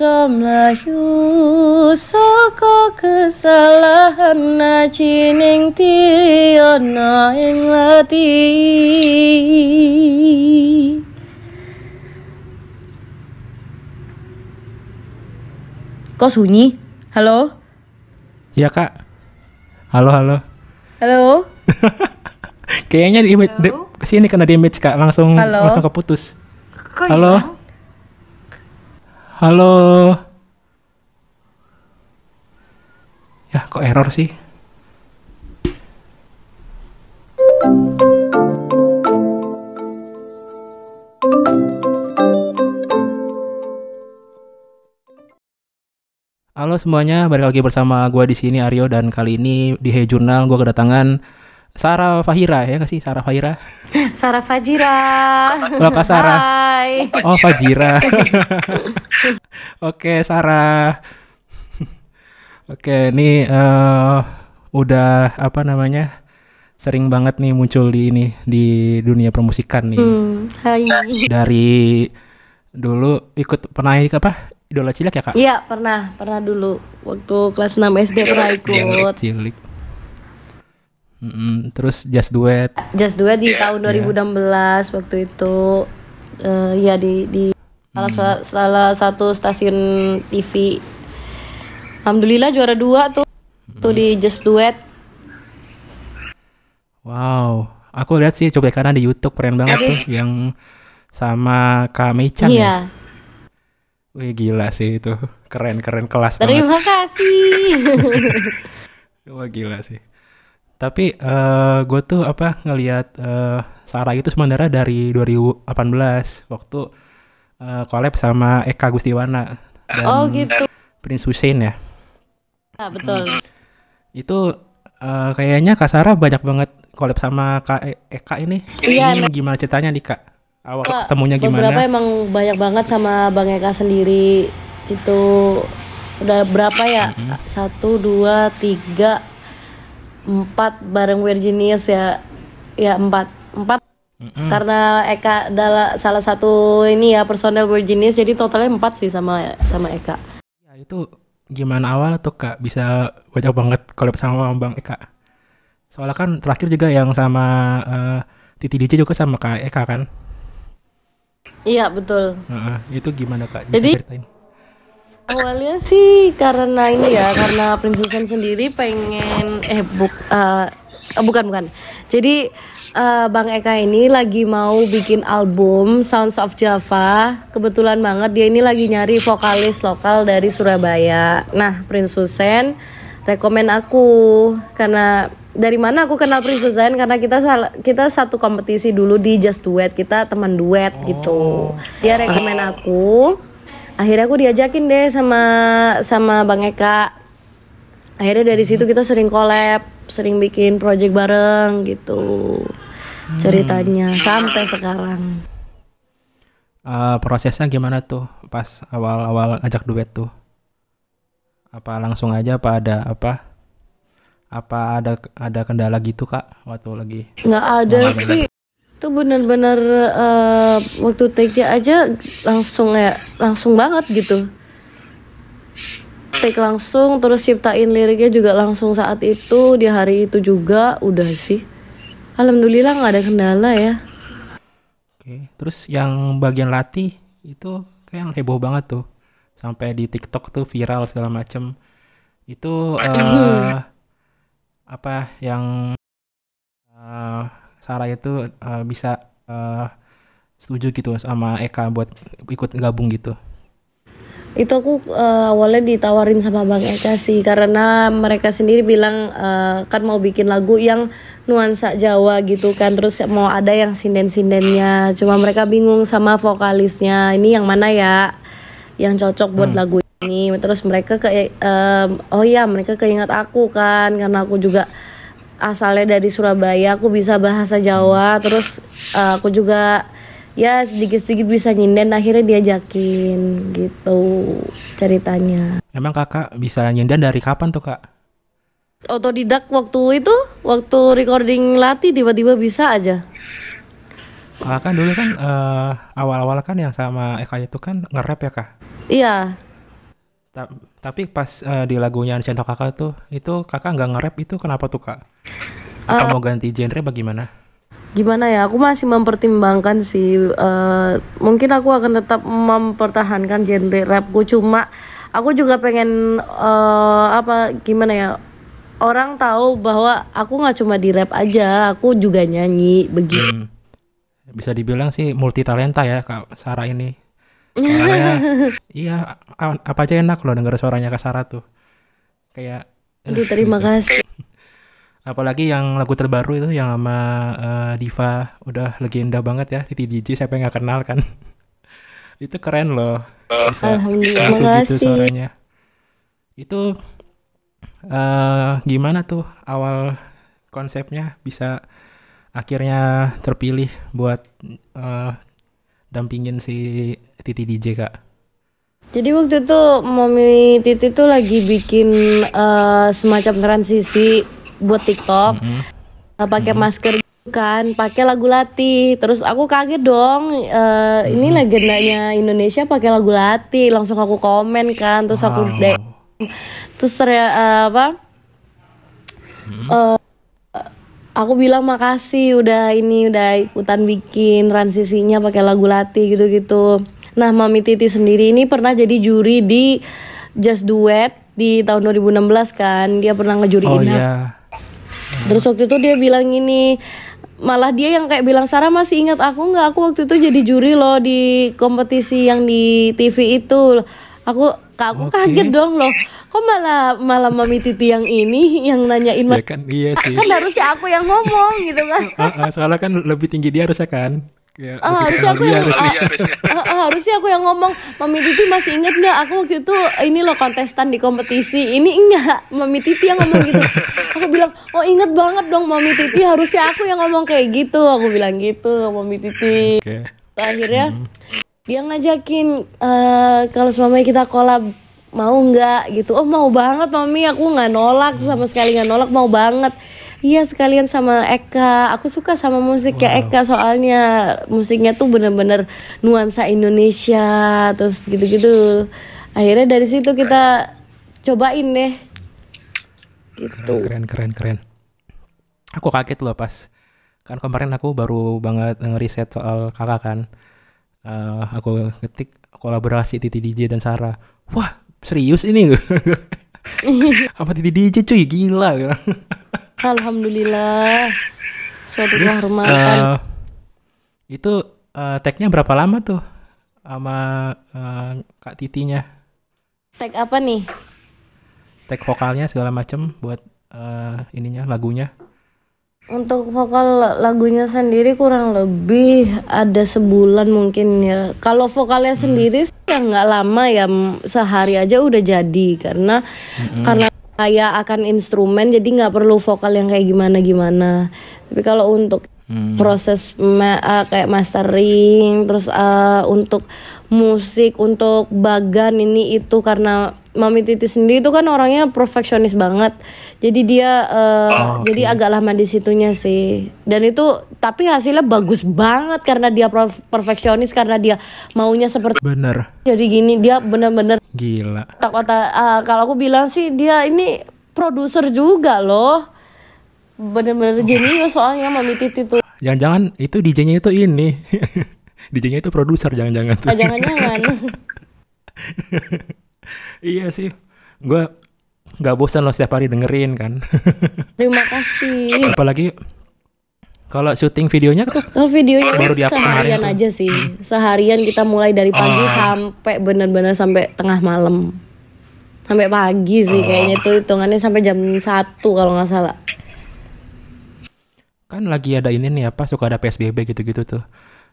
bisa melayu saka kesalahan nacining tiana ing lati Kok sunyi? Halo? Iya kak. Halo halo. Halo? Kayaknya di image di, ke sini kena damage kak langsung Halo? langsung keputus. Kok Halo. Halo. Ya kok error sih? Halo semuanya, balik lagi bersama gua di sini Aryo dan kali ini di Hey Journal gua kedatangan Sarah Fahira ya nggak sih Sarah Fahira? Sarah Fajira. Kak Sarah. Hai. Oh Fajira. Oke Sarah. Oke ini eh, udah apa namanya sering banget nih muncul di ini di dunia permusikan nih. Hmm, hai. Dari dulu ikut pernah ikut apa? Idola cilik ya kak? Iya, pernah, pernah dulu waktu kelas 6 SD pernah ikut. Cilik. Mm-mm, terus just duet. Just dua di tahun 2016 waktu itu eh, ya di di salah sa- salah satu stasiun TV. Alhamdulillah juara dua tuh. Tuh di Just Duet. Wow, aku lihat sih coba kanan di YouTube keren banget tuh yang sama Kak Meichan ya. Iya. Wih gila sih itu keren keren kelas banget. Terima kasih. Wah gila sih. Tapi eh gue tuh apa ngelihat eh Sarah itu sebenarnya dari 2018 waktu eh, collab sama Eka Gustiwana dan oh gitu. Prince Hussein ya. Nah, betul. Itu eh, kayaknya Kak Sarah banyak banget collab sama Kak E- Eka ini. Iya, Ini gimana ceritanya nih Kak? Awal Pak, ketemunya Beberapa gimana? emang banyak banget sama Bang Eka sendiri itu udah berapa ya Mm-hmm. satu dua tiga empat bareng Virginius ya ya empat empat Mm-mm. karena Eka adalah salah satu ini ya personel Virginius jadi totalnya empat sih sama sama Eka Ya, itu gimana awal tuh Kak bisa banyak banget collab sama Bang Eka? Soalnya kan terakhir juga yang sama eh, Titi DJ juga sama Kak Eka kan? iya betul Heeh, itu gimana Kak? Bisa Jadi- ceritain? Awalnya sih karena ini ya karena Prince Susan sendiri pengen eh buk eh, bukan bukan. Jadi eh, Bang Eka ini lagi mau bikin album Sounds of Java. Kebetulan banget dia ini lagi nyari vokalis lokal dari Surabaya. Nah, Prince Susan rekomen aku. Karena dari mana aku kenal Prince Susan karena kita kita satu kompetisi dulu di Just Duet. Kita teman duet gitu. Dia rekomen aku. Akhirnya aku diajakin deh sama sama Bang Eka akhirnya dari situ kita sering collab sering bikin project bareng gitu ceritanya sampai sekarang Eh, prosesnya gimana tuh pas awal-awal ajak duet tuh? Apa langsung aja apa ada apa? Apa ada ada kendala gitu Kak waktu lagi? nggak ada sih itu benar-benar eh, waktu take aja langsung ya langsung banget gitu take langsung terus ciptain liriknya juga langsung saat itu di hari itu juga udah sih alhamdulillah nggak ada kendala ya Oke, terus yang bagian latih itu kayak heboh banget tuh. Sampai di TikTok tuh viral segala macem. Itu eh apa yang eh, Sarah itu eh, bisa eh, setuju gitu sama Eka buat ikut gabung gitu. Itu aku eh, awalnya ditawarin sama Bang Eka sih karena mereka sendiri bilang eh, kan mau bikin lagu yang nuansa Jawa gitu kan terus mau ada yang sinden-sindennya. Cuma mereka bingung sama vokalisnya ini yang mana ya yang cocok buat lagu ini? Terus mereka ke em, oh ya mereka keinget aku kan karena aku juga asalnya dari Surabaya aku bisa bahasa Jawa. Terus eh, aku juga ya sedikit-sedikit bisa nyinden akhirnya diajakin gitu ceritanya Emang kakak bisa nyendan dari kapan tuh kak? otodidak waktu itu waktu recording latih tiba-tiba bisa aja Kakak kan dulu kan eh, awal-awal kan yang sama Eka itu kan nge-rap ya kak? iya Ta- tapi pas eh, di lagunya Cinta Kakak tuh, itu kakak nggak nge-rap itu kenapa tuh kak? Apa mau ganti genre bagaimana? Gimana ya? Aku masih mempertimbangkan sih. eh, mungkin aku akan tetap mempertahankan genre rapku. Cuma aku juga pengen eh, apa? Gimana ya? Orang tahu bahwa aku nggak cuma di rap aja, aku juga nyanyi begitu. Hmm. Bisa dibilang sih multi talenta ya kak Sarah ini. Iya apa aja enak loh denger suaranya kak Sarah tuh. Kayak Aduh, terima kasih. Apalagi yang lagu terbaru itu yang sama eh, Diva udah legenda banget ya Titi DJ siapa yang nggak kenal kan? Itu keren loh bisa gitu gitu suaranya. Itu eh gimana tuh awal konsepnya bisa akhirnya terpilih buat eh, dampingin si Titi DJ kak? Jadi waktu itu Mami Titi tuh lagi bikin eh, semacam transisi buat TikTok. Mm. Eh, pakai masker kan, pakai lagu Lati. Terus aku kaget dong, eh, ini legendanya Indonesia pakai lagu Lati. Langsung aku komen kan, terus aku Wow. DM. Terus rea- eh, apa? Eh, aku bilang makasih udah ini udah ikutan bikin transisinya pakai lagu Lati gitu-gitu. Nah, Mami Titi sendiri ini pernah jadi juri di Just Duet di tahun 2016 kan. Dia pernah oh ngejuriin aku. iya Terus waktu itu dia bilang gini, malah dia yang kayak bilang Sarah masih ingat aku nggak? Aku waktu itu jadi juri loh di kompetisi yang di TV itu. Aku aku Oke. kaget dong loh. Kok malah malah Mami Titi yang ini yang nanyain ya kan iya sih kan harusnya aku yang ngomong gitu kan. Ah, ah, soalnya kan lebih tinggi dia harusnya kan Kayak Ah, harusnya aku yang harusnya. ah, ah, ah, harusnya aku yang ngomong Mami Titi masih inget nggak? Aku waktu itu ini loh kontestan di kompetisi. Ini enggak Mami Titi yang ngomong gitu. Aku bilang oh inget banget dong Mami Titi. Harusnya aku yang ngomong kayak gitu. Aku bilang gitu Mami Titi. Oke. Akhirnya dia ngajakin eh kalau semamanya kita collab mau nggak? Gitu. Oh mau banget mami. Aku nggak nolak sama sekali nggak nolak. Mau banget iya sekalian sama Eka. Aku suka sama musiknya Eka soalnya musiknya tuh bener-bener nuansa Indonesia terus gitu-gitu. Akhirnya dari situ kita cobain deh. Gitu. Keren keren keren aku kaget loh pas kan kemarin aku baru banget ngeriset soal kakak kan. Eh, aku ketik kolaborasi Titi DJ dan Sarah. Wah serius ini? Apa Titi DJ cuy? Gila Alhamdulillah. Suatu Terus, kehormatan. eh, itu eh, tagnya berapa lama tuh? Sama eh, kak Titinya? Tag apa nih? Tag vokalnya segala macem buat eh, ininya lagunya. Untuk vokal lagunya sendiri kurang lebih ada sebulan mungkin ya. Kalau vokalnya sendiri sih ya nggak lama ya, sehari aja udah jadi karena karena kayak akan instrumen jadi nggak perlu vokal yang kayak gimana gimana. Tapi kalau untuk Hmm. proses ma- uh, kayak mastering terus uh, untuk musik untuk bagan ini itu karena Mami Titi sendiri itu kan orangnya perfeksionis banget. Jadi dia uh, Oh, oke. jadi agak lama di situnya sih. Dan itu tapi hasilnya bagus banget karena dia perfeksionis karena dia maunya seperti bener. Jadi gini dia bener-bener gila. kota uh, kalau aku bilang sih dia ini produser juga loh. Bener-bener jenius soalnya Mami Titi tuh. Jangan-jangan itu DJ-nya itu ini. DJ-nya itu produser jangan-jangan tuh. Ah, jangan-jangan iya sih. Gua nggak bosan loh setiap hari dengerin kan. terima kasih Apalagi kalau syuting videonya tuh kalau videonya Baru seharian tuh. aja sih seharian kita mulai dari pagi Oh. sampai bener-bener sampai tengah malam sampai pagi sih kayaknya Oh. itu hitungannya sampai jam satu kalau nggak salah kan lagi ada ini nih apa suka ada PSBB gitu-gitu tuh.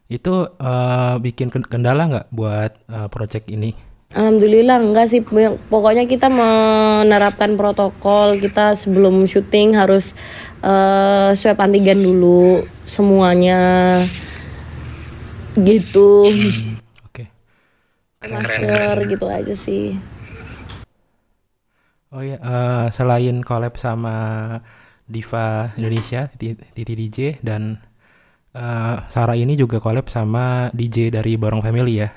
Itu eh, bikin ken- kendala nggak buat eh, project ini? Alhamdulillah enggak sih. Pokoknya kita menerapkan protokol. Kita sebelum syuting harus eh, swab antigen dulu semuanya. Gitu. Hmm, Oke. masker gitu aja sih. Oh iya, eh, selain collab sama Diva Indonesia, Titi DJ dan eh, Sarah ini juga collab sama DJ dari Borong Family ya.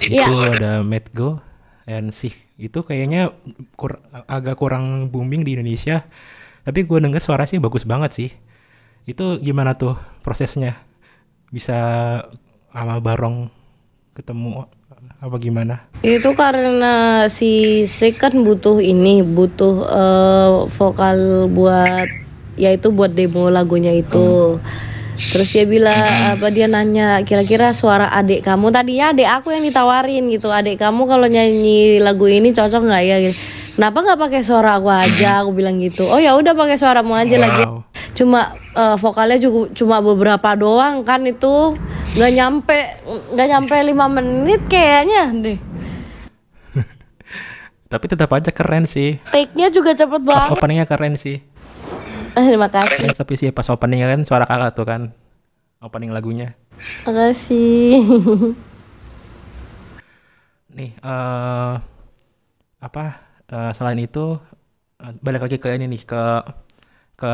Iya. Itu ada Matt Go and Seek itu kayaknya kur- agak kurang booming di Indonesia tapi gue denger suara sih bagus banget sih itu gimana tuh prosesnya bisa sama Barong ketemu apa gimana Itu karena si Sik kan butuh ini, butuh eh, vokal buat yaitu buat demo lagunya itu. Terus dia bilang apa dia nanya kira-kira suara adik kamu tadinya adik aku yang ditawarin gitu. Adik kamu kalau nyanyi lagu ini cocok nggak ya? Gitu. Kenapa nggak pakai suara aku aja? Aku bilang gitu. Oh ya udah pakai suaramu aja lagi. wow Cuma eh, vokalnya juga cuma beberapa doang kan itu nggak nyampe nggak nyampe lima menit kayaknya deh. tapi tetap aja keren sih Take-nya juga cepet pas banget. openingnya keren sih terima kasih. Ya, tapi sih pas openingnya kan suara kakak tuh kan opening lagunya Terima kasih. nih eh apa eh, selain itu eh, balik lagi ke ini nih ke ke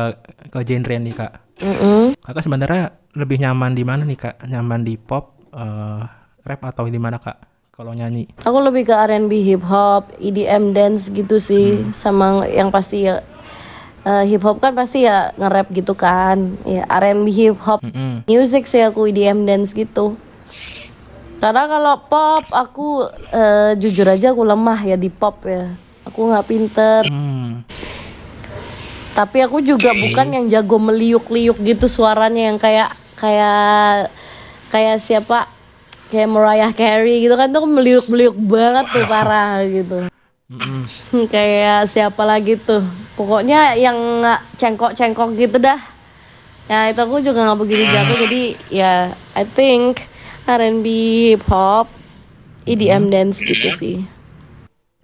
ke genre nih kak Mm-mm. kakak sebenarnya lebih nyaman di mana nih kak nyaman di pop eh, rap atau di mana kak kalau nyanyi Aku lebih ke R&B, hip hop, EDM dance gitu sih, sama yang pasti ya eh, hip hop kan pasti ya nge-rap gitu kan. Ya R&B, hip hop, Mm-mm. music sih aku EDM dance gitu. Karena kalau pop aku eh, jujur aja aku lemah ya di pop ya. Aku nggak pinter. Hmm. Tapi aku juga bukan yang jago meliuk-liuk gitu suaranya yang kayak kayak kayak siapa? Kayak Mariah Carey gitu kan tuh meliuk-meliuk banget tuh parah gitu. Mm-mm. kayak siapa lagi tuh. Pokoknya yang cengkok-cengkok gitu dah. Ya itu aku juga nggak begitu jago jadi ya I think R&B, hip hop, EDM dance gitu sih.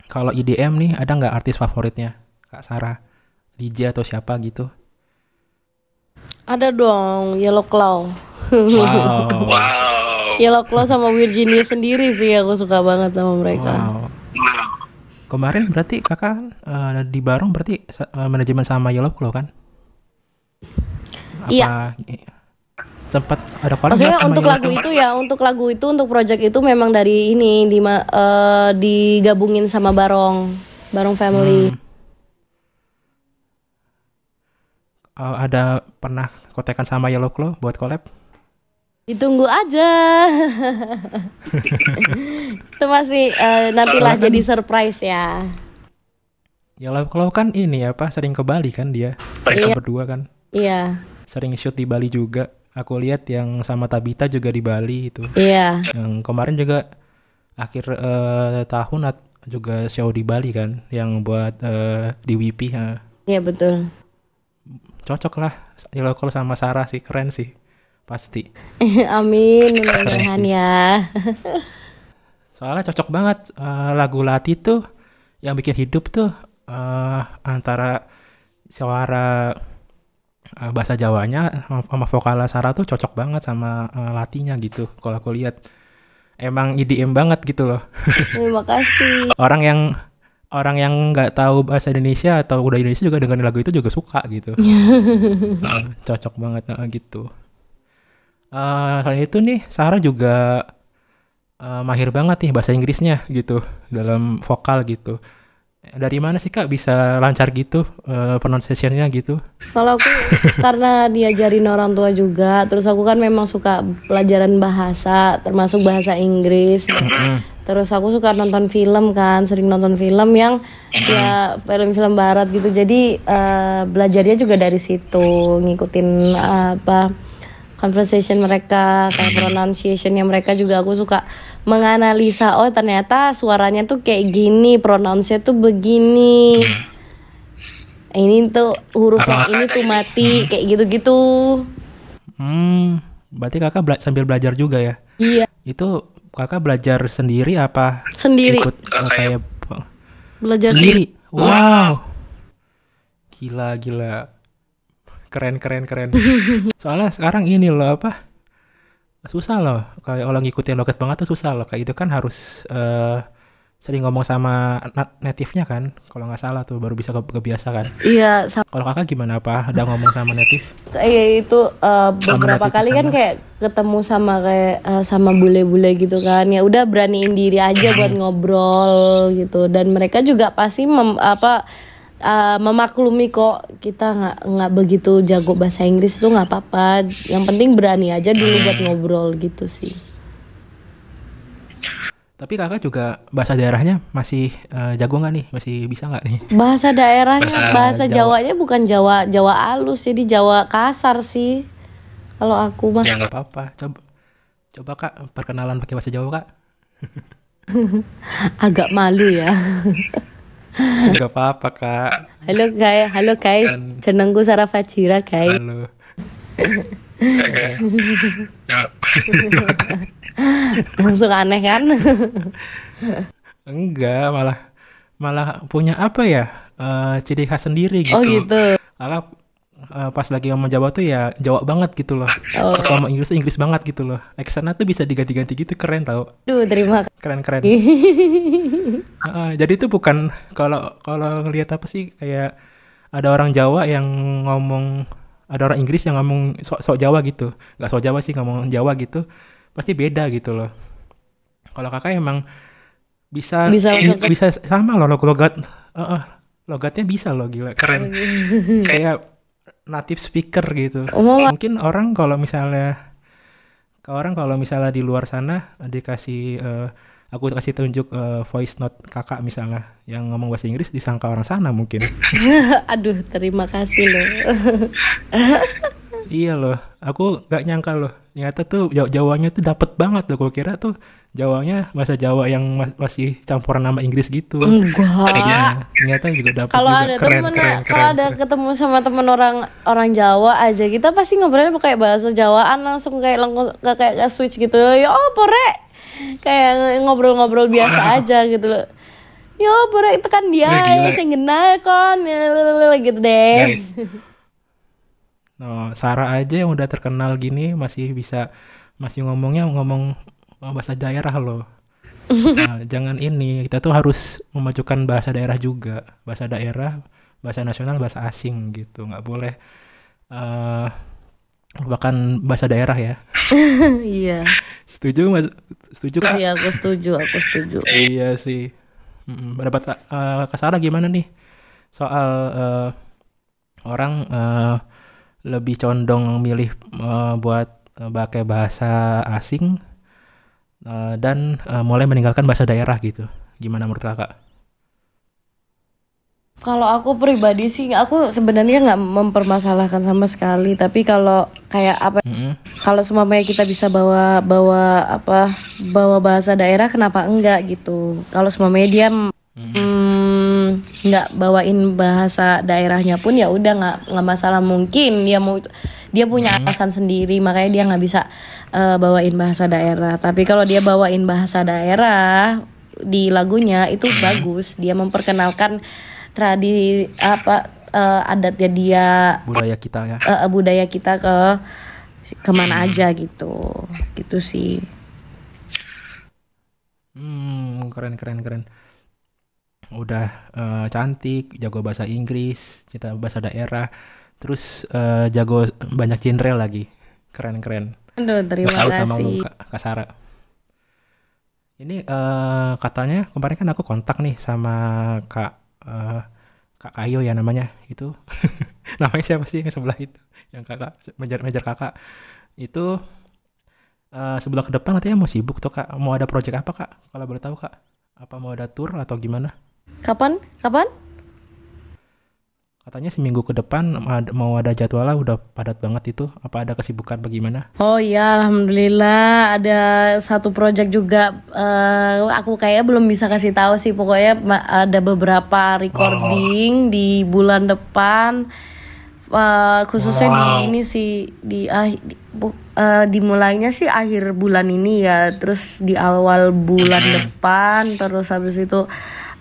kalau IDM nih ada nggak artis favoritnya kak Sarah DJ atau siapa gitu Ada dong Yellow Claw. wow Yellow Claw sama Virginia sendiri sih aku suka banget sama mereka. wow kemarin berarti kakak eh, di Barong berarti eh, manajemen sama Yellow Claw kan Iya. Sempat ada collab Maksudnya untuk Yellow lagu Claw? itu ya, untuk lagu itu untuk project itu memang dari ini di eh, digabungin sama Barong, Barong Family. Hmm. Eh, ada pernah kontekan sama Yellow Claw buat collab Ditunggu aja. itu masih eh, nantilah jadi surprise ya. Yellow Claw kan ini apa sering ke Bali kan dia mereka Iya. berdua kan Iya, sering shoot di Bali juga aku lihat yang sama Tabita juga di Bali itu iya, yang kemarin juga akhir eh, tahun juga show di Bali kan yang buat eh, di WP ya. iya betul. cocok lah Yellow Claw sama Sarah sih keren sih pasti. Amin, mudah-mudahan ya. soalnya cocok banget eh, lagu Lati tuh yang bikin hidup tuh eh, antara suara eh, bahasa Jawanya sama- vokal Sarah tuh cocok banget sama eh, Latinya gitu kalau aku lihat. Emang IDM banget gitu loh. Terima kasih. orang yang orang yang nggak tahu bahasa Indonesia atau udah Indonesia juga dengerin lagu itu juga suka gitu. Cocok banget eh, gitu Eh, selain itu nih Sarah juga eh, mahir banget nih bahasa Inggrisnya gitu dalam vokal gitu dari mana sih kak bisa lancar gitu eh, pronunciation-nya gitu Kalau aku karena diajarin orang tua juga, terus aku kan memang suka pelajaran bahasa, termasuk bahasa Inggris. Terus aku suka nonton film kan, sering nonton film yang ya film-film barat gitu. Jadi eh, belajarnya juga dari situ, ngikutin eh, apa conversation mereka, kayak pronunciationnya mereka juga aku suka menganalisa. Oh ternyata suaranya tuh kayak gini, pronounce-nya tuh begini. Ini tuh huruf yang ini tuh mati, kayak gitu-gitu. hmm berarti kakak bela- sambil belajar juga ya? Iya, itu kakak belajar sendiri apa? Sendiri. Ikut eh, kayak belajar sendiri. wow. Gila gila keren keren keren. Soalnya sekarang ini loh apa? Susah loh. Kayak orang ngikutin loket banget tuh susah loh. Kayak itu kan harus eh, sering ngomong sama na- native-nya kan kalau nggak salah tuh baru bisa ke- kebiasa kan. Iya, kalau kakak gimana apa? Ada ngomong sama native? Kayak itu eh, beberapa kali kan sana. kayak ketemu sama kayak eh, sama bule-bule gitu kan. Ya udah beraniin diri aja buat ngobrol gitu. Dan mereka juga pasti mem- apa eh, memaklumi kok kita nggak nggak begitu jago bahasa Inggris tuh nggak apa-apa. Yang penting berani aja dulu buat ngobrol gitu sih. tapi kakak juga bahasa daerahnya masih eh, jago nggak nih masih bisa nggak nih Bahasa daerahnya, Bahasa bahasa Jawa. Jawanya bukan Jawa Jawa halus, jadi Jawa kasar sih. Kalau aku mah ya nggak apa-apa coba coba kak perkenalan pakai bahasa Jawa kak agak malu ya. nggak apa-apa kak Halo guys, halo guys. Jenengku Sarah Fajira guys. halo Langsung aneh kan? enggak malah malah punya apa ya eh, ciri khas sendiri gitu Oh gitu. kakak eh, pas lagi ngomong Jawa tuh ya Jawa banget gitu loh. Oh. pas ngomong Inggris Inggris banget gitu loh. Accentnya tuh bisa diganti-ganti gitu keren tau. Duh, terima kasih. keren-keren. Heeh, jadi itu bukan kalau kalau ngelihat apa sih kayak ada orang Jawa yang ngomong ada orang Inggris yang ngomong sok sok Jawa gitu. Nggak sok Jawa sih ngomong Jawa gitu. Pasti beda gitu loh. Kalau kakak emang bisa Bisa bisa sama loh log- logat Heeh, logatnya bisa loh gila keren. Kayak native speaker gitu. Umum mungkin orang kalau misalnya ke orang kalau misalnya di luar sana dikasih eh, aku kasih tunjuk eh, voice note kakak misalnya yang ngomong bahasa Inggris disangka orang sana mungkin. Aduh, terima kasih loh. iya loh aku nggak nyangka loh ternyata tuh Jaw- Jawanya tuh dapet banget loh gue kira tuh Jawanya bahasa Jawa yang mas- masih campuran nama Inggris gitu Enggak. Iya, ternyata juga dapet Kalau ada keren temen keren kalau ada keren. ketemu sama temen orang orang Jawa aja, kita pasti ngobrolnya pakai bahasa Jawaan langsung kayak langsung kayak kayak switch gitu. Ya oh, pore. Kayak ngobrol-ngobrol biasa aja gitu loh. Ya pore itu kan dia yang sing genah kon gitu deh. Guys. No, Sarah aja yang udah terkenal gini masih bisa masih ngomongnya ngomong bahasa daerah loh. Nah, jangan ini kita tuh harus memajukan bahasa daerah juga, bahasa daerah, bahasa nasional, bahasa asing gitu, nggak boleh eh melupakan bahasa daerah ya. Iya. Setuju mas? Setuju kak? Iya, aku setuju, aku setuju. Iya sih. Pendapat uh, Kak Sarah gimana nih soal eh, orang eh, lebih condong milih eh, buat eh, pakai bahasa asing eh, dan eh, mulai meninggalkan bahasa daerah gitu. Gimana menurut kakak? Kalau aku pribadi sih, aku sebenarnya nggak mempermasalahkan sama sekali. Tapi kalau kayak apa? Mm-mm. Kalau semuanya kita bisa bawa bawa apa? Bawa bahasa daerah, kenapa enggak gitu? Kalau semuanya dia mm, nggak bawain bahasa daerahnya pun ya udah nggak nggak masalah. Mungkin dia mau dia punya alasan sendiri, makanya dia nggak bisa eh, bawain bahasa daerah. Tapi kalau dia bawain bahasa daerah di lagunya itu bagus. Dia memperkenalkan tradi apa eh, adatnya dia budaya kita ya. eh, budaya kita ke ke mana aja gitu gitu sih Hmm, keren keren keren. Udah eh, cantik, jago bahasa Inggris, kita bahasa daerah, terus eh, jago banyak genre lagi. Keren keren. aduh terima Gua salut sama kasih lu Kak, Kak Sarah. Ini eh, katanya kemarin kan aku kontak nih sama Kak eh, Kak Kayo ya namanya itu. namanya siapa sih yang sebelah itu? Yang kakak mejar-mejar kakak itu eh, sebelah ke depan katanya mau sibuk tuh kak. Mau ada project apa kak? Kalau boleh tahu kak? Apa mau ada tour atau gimana? Kapan? Kapan? Katanya seminggu ke depan mau ada jadwalnya udah padat banget itu. Apa ada kesibukan bagaimana? oh ya alhamdulillah. Ada satu project juga eh, aku kayak belum bisa kasih tahu sih. Pokoknya ada beberapa recording di bulan depan. Eh, khususnya di ini sih di ah di, eh, dimulainya sih akhir bulan ini ya. Terus di awal bulan depan terus habis itu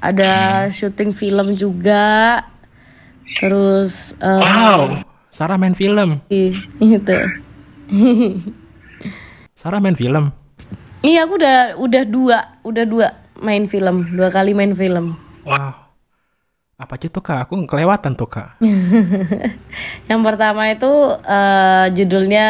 ada syuting film juga terus eh, Wow, Sarah main film. itu Sarah main film. Iya, aku udah udah dua, udah dua main film, dua kali main film. Wow. Apa aja tuh kak? Aku kelewatan tuh kak. Yang pertama itu eh, judulnya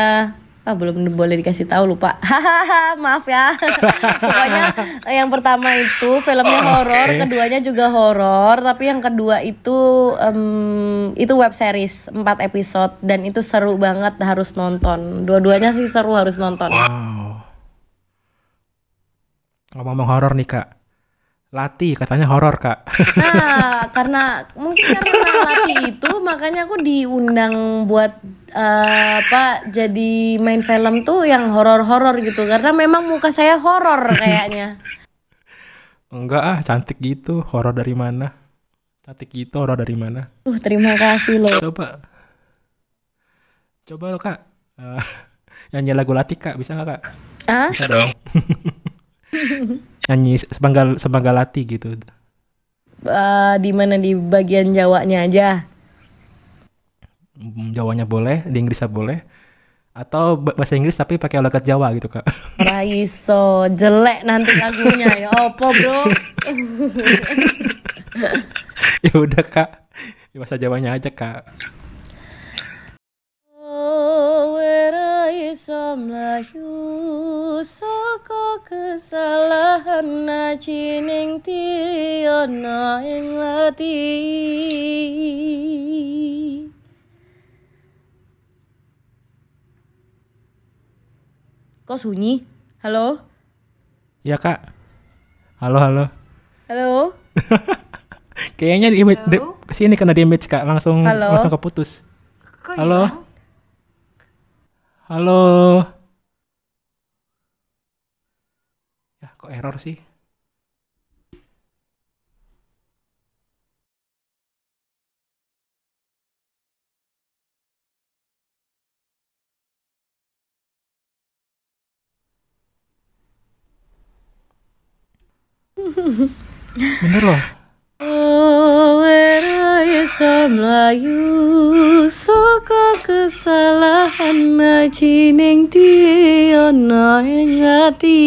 ah belum boleh dikasih tahu lupa. Hahaha, maaf ya. Pokoknya yang pertama itu filmnya horor, Oke. keduanya juga horor, tapi yang kedua itu em, itu web series 4 episode dan itu seru banget harus nonton. Dua-duanya sih seru harus nonton. Wow. Ngomong-ngomong horor nih kak. Lati katanya horor kak. Nah, karena mungkin karena latih itu makanya aku diundang buat eh, apa jadi main film tuh yang horor-horor gitu karena memang muka saya horor kayaknya. Enggak ah, cantik gitu. Horor dari mana? Cantik gitu, horor dari mana? Tuh, terima kasih loh. Coba. Coba lo kak. Eh, nyanyi lagu Lati kak, bisa nggak kak? Ah? Bisa dong. Nyanyi sebanggal sebanggal Lati gitu. Eh, di mana di bagian Jawanya aja. Mm, Jawanya boleh, di Inggrisnya boleh. Atau ba- bahasa Inggris tapi pakai logat Jawa gitu kak. Raiso, jelek nanti lagunya ya opo, Bro. ya udah kak. Di bahasa Jawanya aja kak. Oh, wera iso mlayu saka kesalahan nacining tiana ing lati. Kok sunyi? Halo? Ya kak. Halo halo. Halo? Kayaknya di image, di- ke sini kena damage kak, langsung Halo? langsung keputus. Kok Halo? hilang? Halo. Kok error sih? Bener loh. Oh, iso mlayu saka kesalahan nacining tiana ing ati.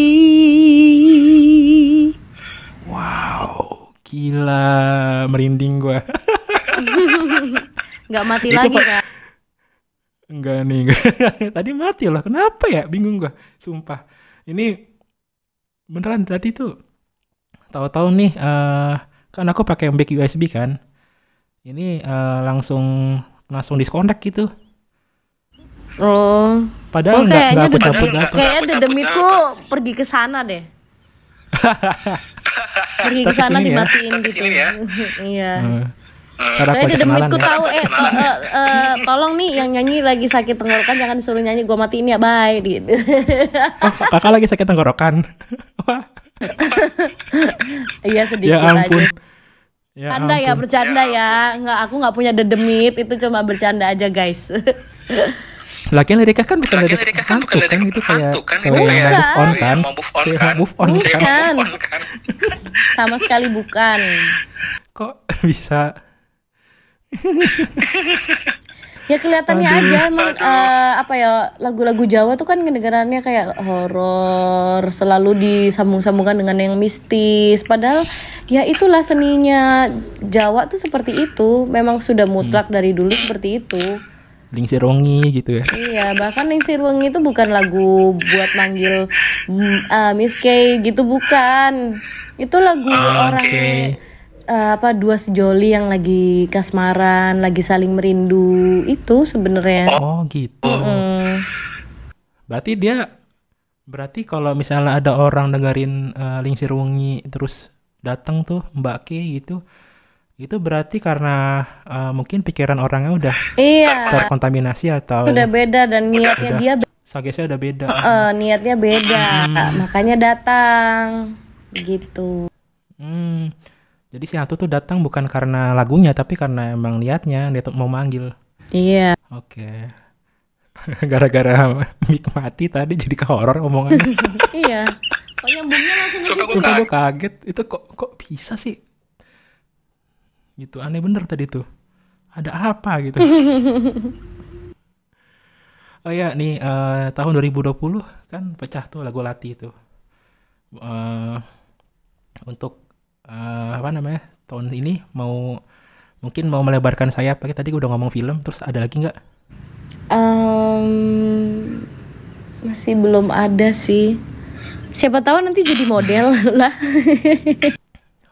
Wow, gila, merinding gua. Nggak mati Itu lagi kan? Enggak nih, enggak. tadi mati loh. Kenapa ya? Bingung gua. Sumpah. Ini beneran tadi tuh. Tahu-tahu nih eh kan aku pakai mic USB kan. Ini eh, langsung langsung disconnect gitu. Oh, Padahal oh nggak kayaknya nggak aku dedem, cabut kayaknya dedemitku pergi ke sana deh. pergi ke sana ya. dimatiin gitu. Ya. iya. Eh, aku Saya dedemitku ya. tahu eh, to- eh, eh, tolong nih yang nyanyi lagi sakit tenggorokan jangan suruh nyanyi gua matiin ya bye gitu. Oh, kakak lagi sakit tenggorokan. Iya sedikit ya ampun. aja. Ya Bercanda ya, bercanda ya. Nggak, aku nggak punya dedemit, itu cuma bercanda aja guys. Lagian Lirika kan bukan Lirika kan hantu bukan kan itu kayak kan, cewek yang move on cewek kan. yang mau move on Cewek kan. on Bukan. kan. Kayak move on kan. Sama sekali bukan. Kok bisa? Ya kelihatannya aja emang eh, apa ya lagu-lagu Jawa tuh kan kedengarannya kayak horor, selalu disambung-sambungkan dengan yang mistis. Padahal ya itulah seninya Jawa tuh seperti itu. Memang sudah mutlak dari dulu seperti itu. Lingsir Rongi gitu ya. Iya, bahkan Ningsir Wengi itu bukan lagu buat manggil eh, Miss K gitu bukan. Itu lagu orang Oke. Eh, apa dua sejoli yang lagi kasmaran, lagi saling merindu itu sebenarnya. Oh gitu. Mm. Berarti dia berarti kalau misalnya ada orang dengerin eh, Lingsir Wengi terus datang tuh Mbak K gitu. Itu berarti karena eh, mungkin pikiran orangnya udah Iya, terkontaminasi atau udah beda dan niatnya udah. dia sagesnya udah beda. eh, niatnya beda. Makanya datang gitu. Hmm. Jadi si hantu tuh datang bukan karena lagunya tapi karena emang niatnya dia tuh mau manggil. Iya. Oke. Gara-gara mic mati tadi jadi ke horor omongannya. iya. Kok nyambungnya langsung ke situ? Sumpah gue kaget. Itu kok kok bisa sih? Gitu aneh bener tadi tuh. Ada apa gitu. oh ya nih eh, tahun 2020 kan pecah tuh lagu Lati itu. eh, untuk eh, apa namanya tahun ini mau mungkin mau melebarkan sayap pakai tadi gue udah ngomong film terus ada lagi nggak Em, masih belum ada sih. Siapa tahu nanti jadi model lah.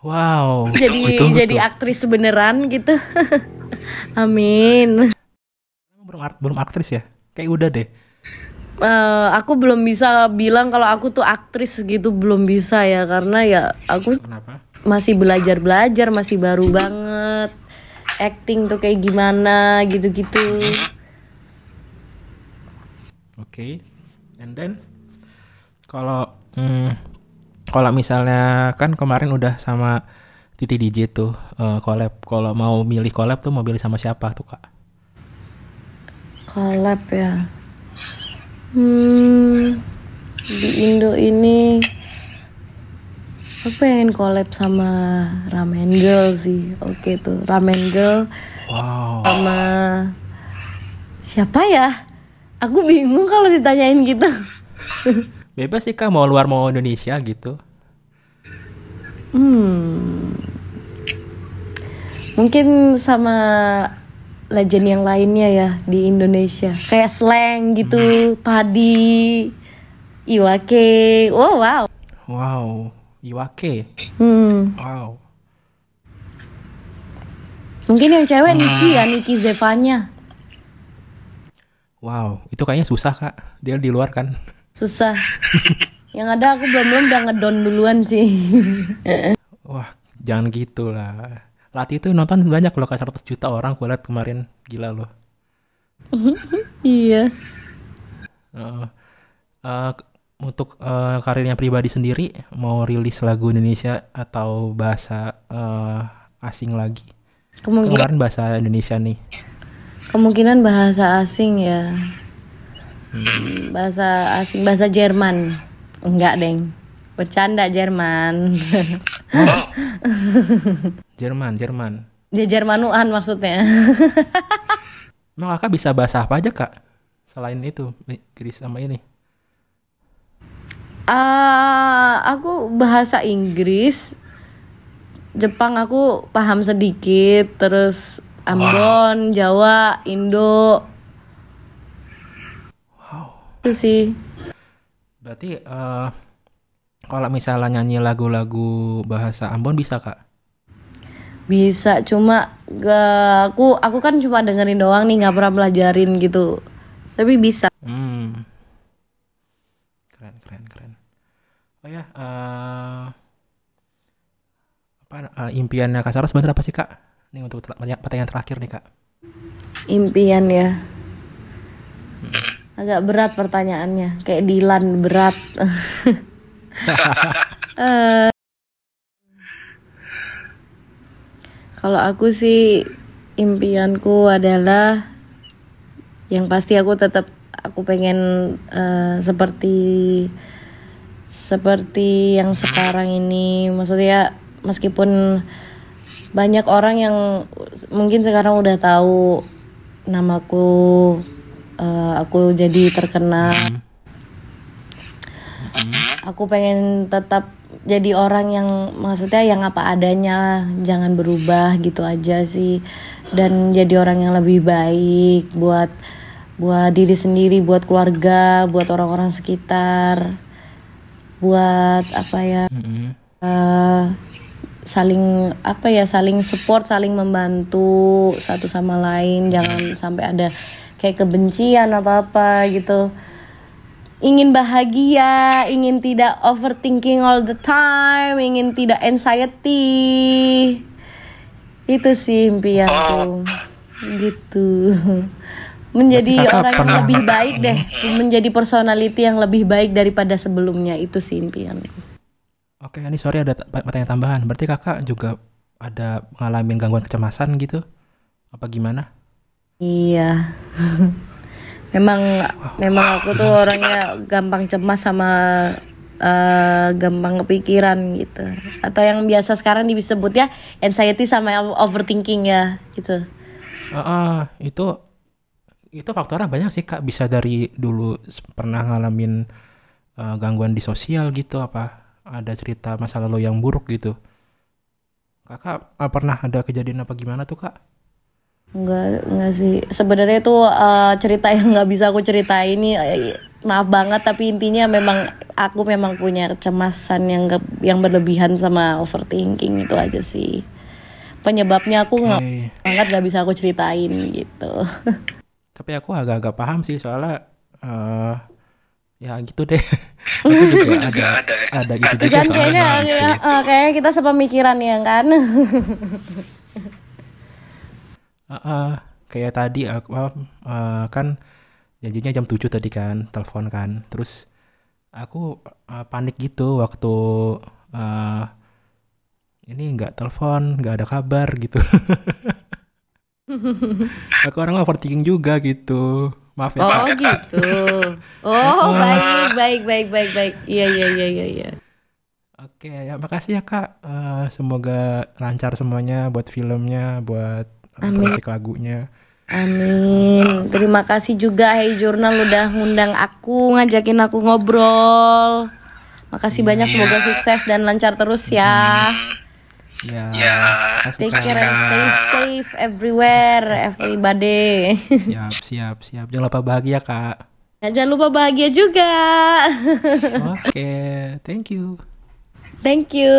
wow jadi ditunggu jadi tuh. aktris beneran gitu. Amin. belum belum aktris ya kayak udah deh Eh, aku belum bisa bilang kalau aku tuh aktris gitu belum bisa ya karena ya aku kenapa masih belajar belajar masih baru banget acting tuh kayak gimana gitu-gitu. Oke, and then kalau hmm, kalau misalnya kan kemarin udah sama Titi DJ tuh eh, collab. Kalau mau milih collab tuh mau pilih sama siapa tuh kak? Collab ya. Hmm, di Indo ini aku pengen collab sama Ramen Girl sih. Oke tuh, Ramen Girl Wow, sama siapa ya? Aku bingung kalau ditanyain gitu. bebas sih kak mau luar mau Indonesia gitu. Hmm. Mungkin sama legend yang lainnya ya di Indonesia. Kayak slang gitu, padi, iwake. Oh wow. Wow, Iwake. Hmm. Wow. Mungkin yang cewek Niki ya, Niki Zevanya. Wow, itu kayaknya susah kak. Dia di luar kan. Susah. yang ada aku belum belum udah ngedon duluan sih. Wah, jangan gitu lah. Lati itu nonton banyak loh kak 100 juta orang gue liat kemarin. Gila loh. iya. Eh, eh, untuk eh, karirnya pribadi sendiri mau rilis lagu Indonesia atau bahasa eh, asing lagi? Kemungkinan Kemarin bahasa Indonesia nih. kemungkinan bahasa asing ya. Bahasa asing, bahasa Jerman. Enggak, Deng. Bercanda Jerman. Jerman, Jerman. Dia Jermanuan maksudnya. Emang kakak bisa bahasa apa aja kak? Selain itu, Inggris sama ini. Ah, aku bahasa Inggris, Jepang aku paham sedikit, terus Ambon, Jawa, Indo. Itu sih. Berarti eh, kalau misalnya nyanyi lagu-lagu bahasa Ambon bisa kak? Bisa, cuma gak, aku aku kan cuma dengerin doang nih, nggak pernah belajarin gitu. Tapi bisa. Hmm. Keren, keren, keren. Oh ya, eh, apa eh, impiannya Kak Sarah sebenarnya apa sih Kak? Ini untuk ter- pertanyaan terakhir nih Kak. Impian ya. Agak berat pertanyaannya, kayak Dilan berat. Eh, Kalau aku sih impianku adalah yang pasti aku tetap aku pengen eh, seperti seperti yang sekarang ini. Maksudnya meskipun banyak orang yang mungkin sekarang udah tahu namaku eh, aku jadi terkenal aku pengen tetap jadi orang yang maksudnya yang apa adanya jangan berubah gitu aja sih. Dan jadi orang yang lebih baik buat buat diri sendiri buat keluarga buat orang-orang sekitar buat apa ya Mm-mm. eh, saling apa ya saling support saling membantu satu sama lain. Jangan sampai ada kayak kebencian atau apa gitu. Ingin bahagia ingin tidak overthinking all the time ingin tidak anxiety. Itu sih impianku. Gitu menjadi orang yang pernah- lebih baik deh menjadi personality yang lebih baik daripada sebelumnya itu sih impianku Oke, ini sorry ada pertanyaan tambahan. Berarti Kakak juga ada ngalamin gangguan kecemasan gitu? Apa gimana? Iya. memang memang aku tuh orangnya gampang cemas sama eh, gampang kepikiran gitu. Atau yang biasa sekarang disebut ya anxiety sama overthinking ya gitu. Ah, ah, itu itu faktornya banyak sih Kak. Bisa dari dulu pernah ngalamin eh, gangguan di sosial gitu apa ada cerita masa lalu yang buruk gitu. Kakak uh, pernah ada kejadian apa gimana tuh kak? Enggak, enggak sih. Sebenarnya itu uh, cerita yang nggak bisa aku ceritain ini eh, maaf banget tapi intinya memang aku memang punya kecemasan yang yang berlebihan sama overthinking itu aja sih. Penyebabnya aku nggak banget nggak bisa aku ceritain gitu. Tapi aku agak-agak paham sih soalnya eh ya gitu deh. aku juga ada ada gitu juga kan soalnya. kayaknya ya, eh, kayaknya kita sepemikiran ya kan. Heeh, kayak tadi aku eh, kan janjinya jam 7 tadi kan, telepon kan. Terus aku eh, panik gitu waktu eh ini nggak telepon, nggak ada kabar gitu. aku orang overthinking juga gitu. Maaf ya. Oh gitu. Oh baik baik baik baik baik. Iya iya iya iya. iya. Oke, ya makasih ya Kak. Eh, semoga lancar semuanya buat filmnya, buat eh, Amin. project lagunya. Amin. Terima kasih juga Hey Jurnal udah ngundang aku, ngajakin aku ngobrol. Makasih banyak semoga sukses dan lancar terus ya. Ya, makasih Take Kak. care and stay safe everywhere, everybody. Siap, siap, siap. Jangan lupa bahagia, Kak. Nah, jangan lupa bahagia juga. Oke, thank you. Thank you.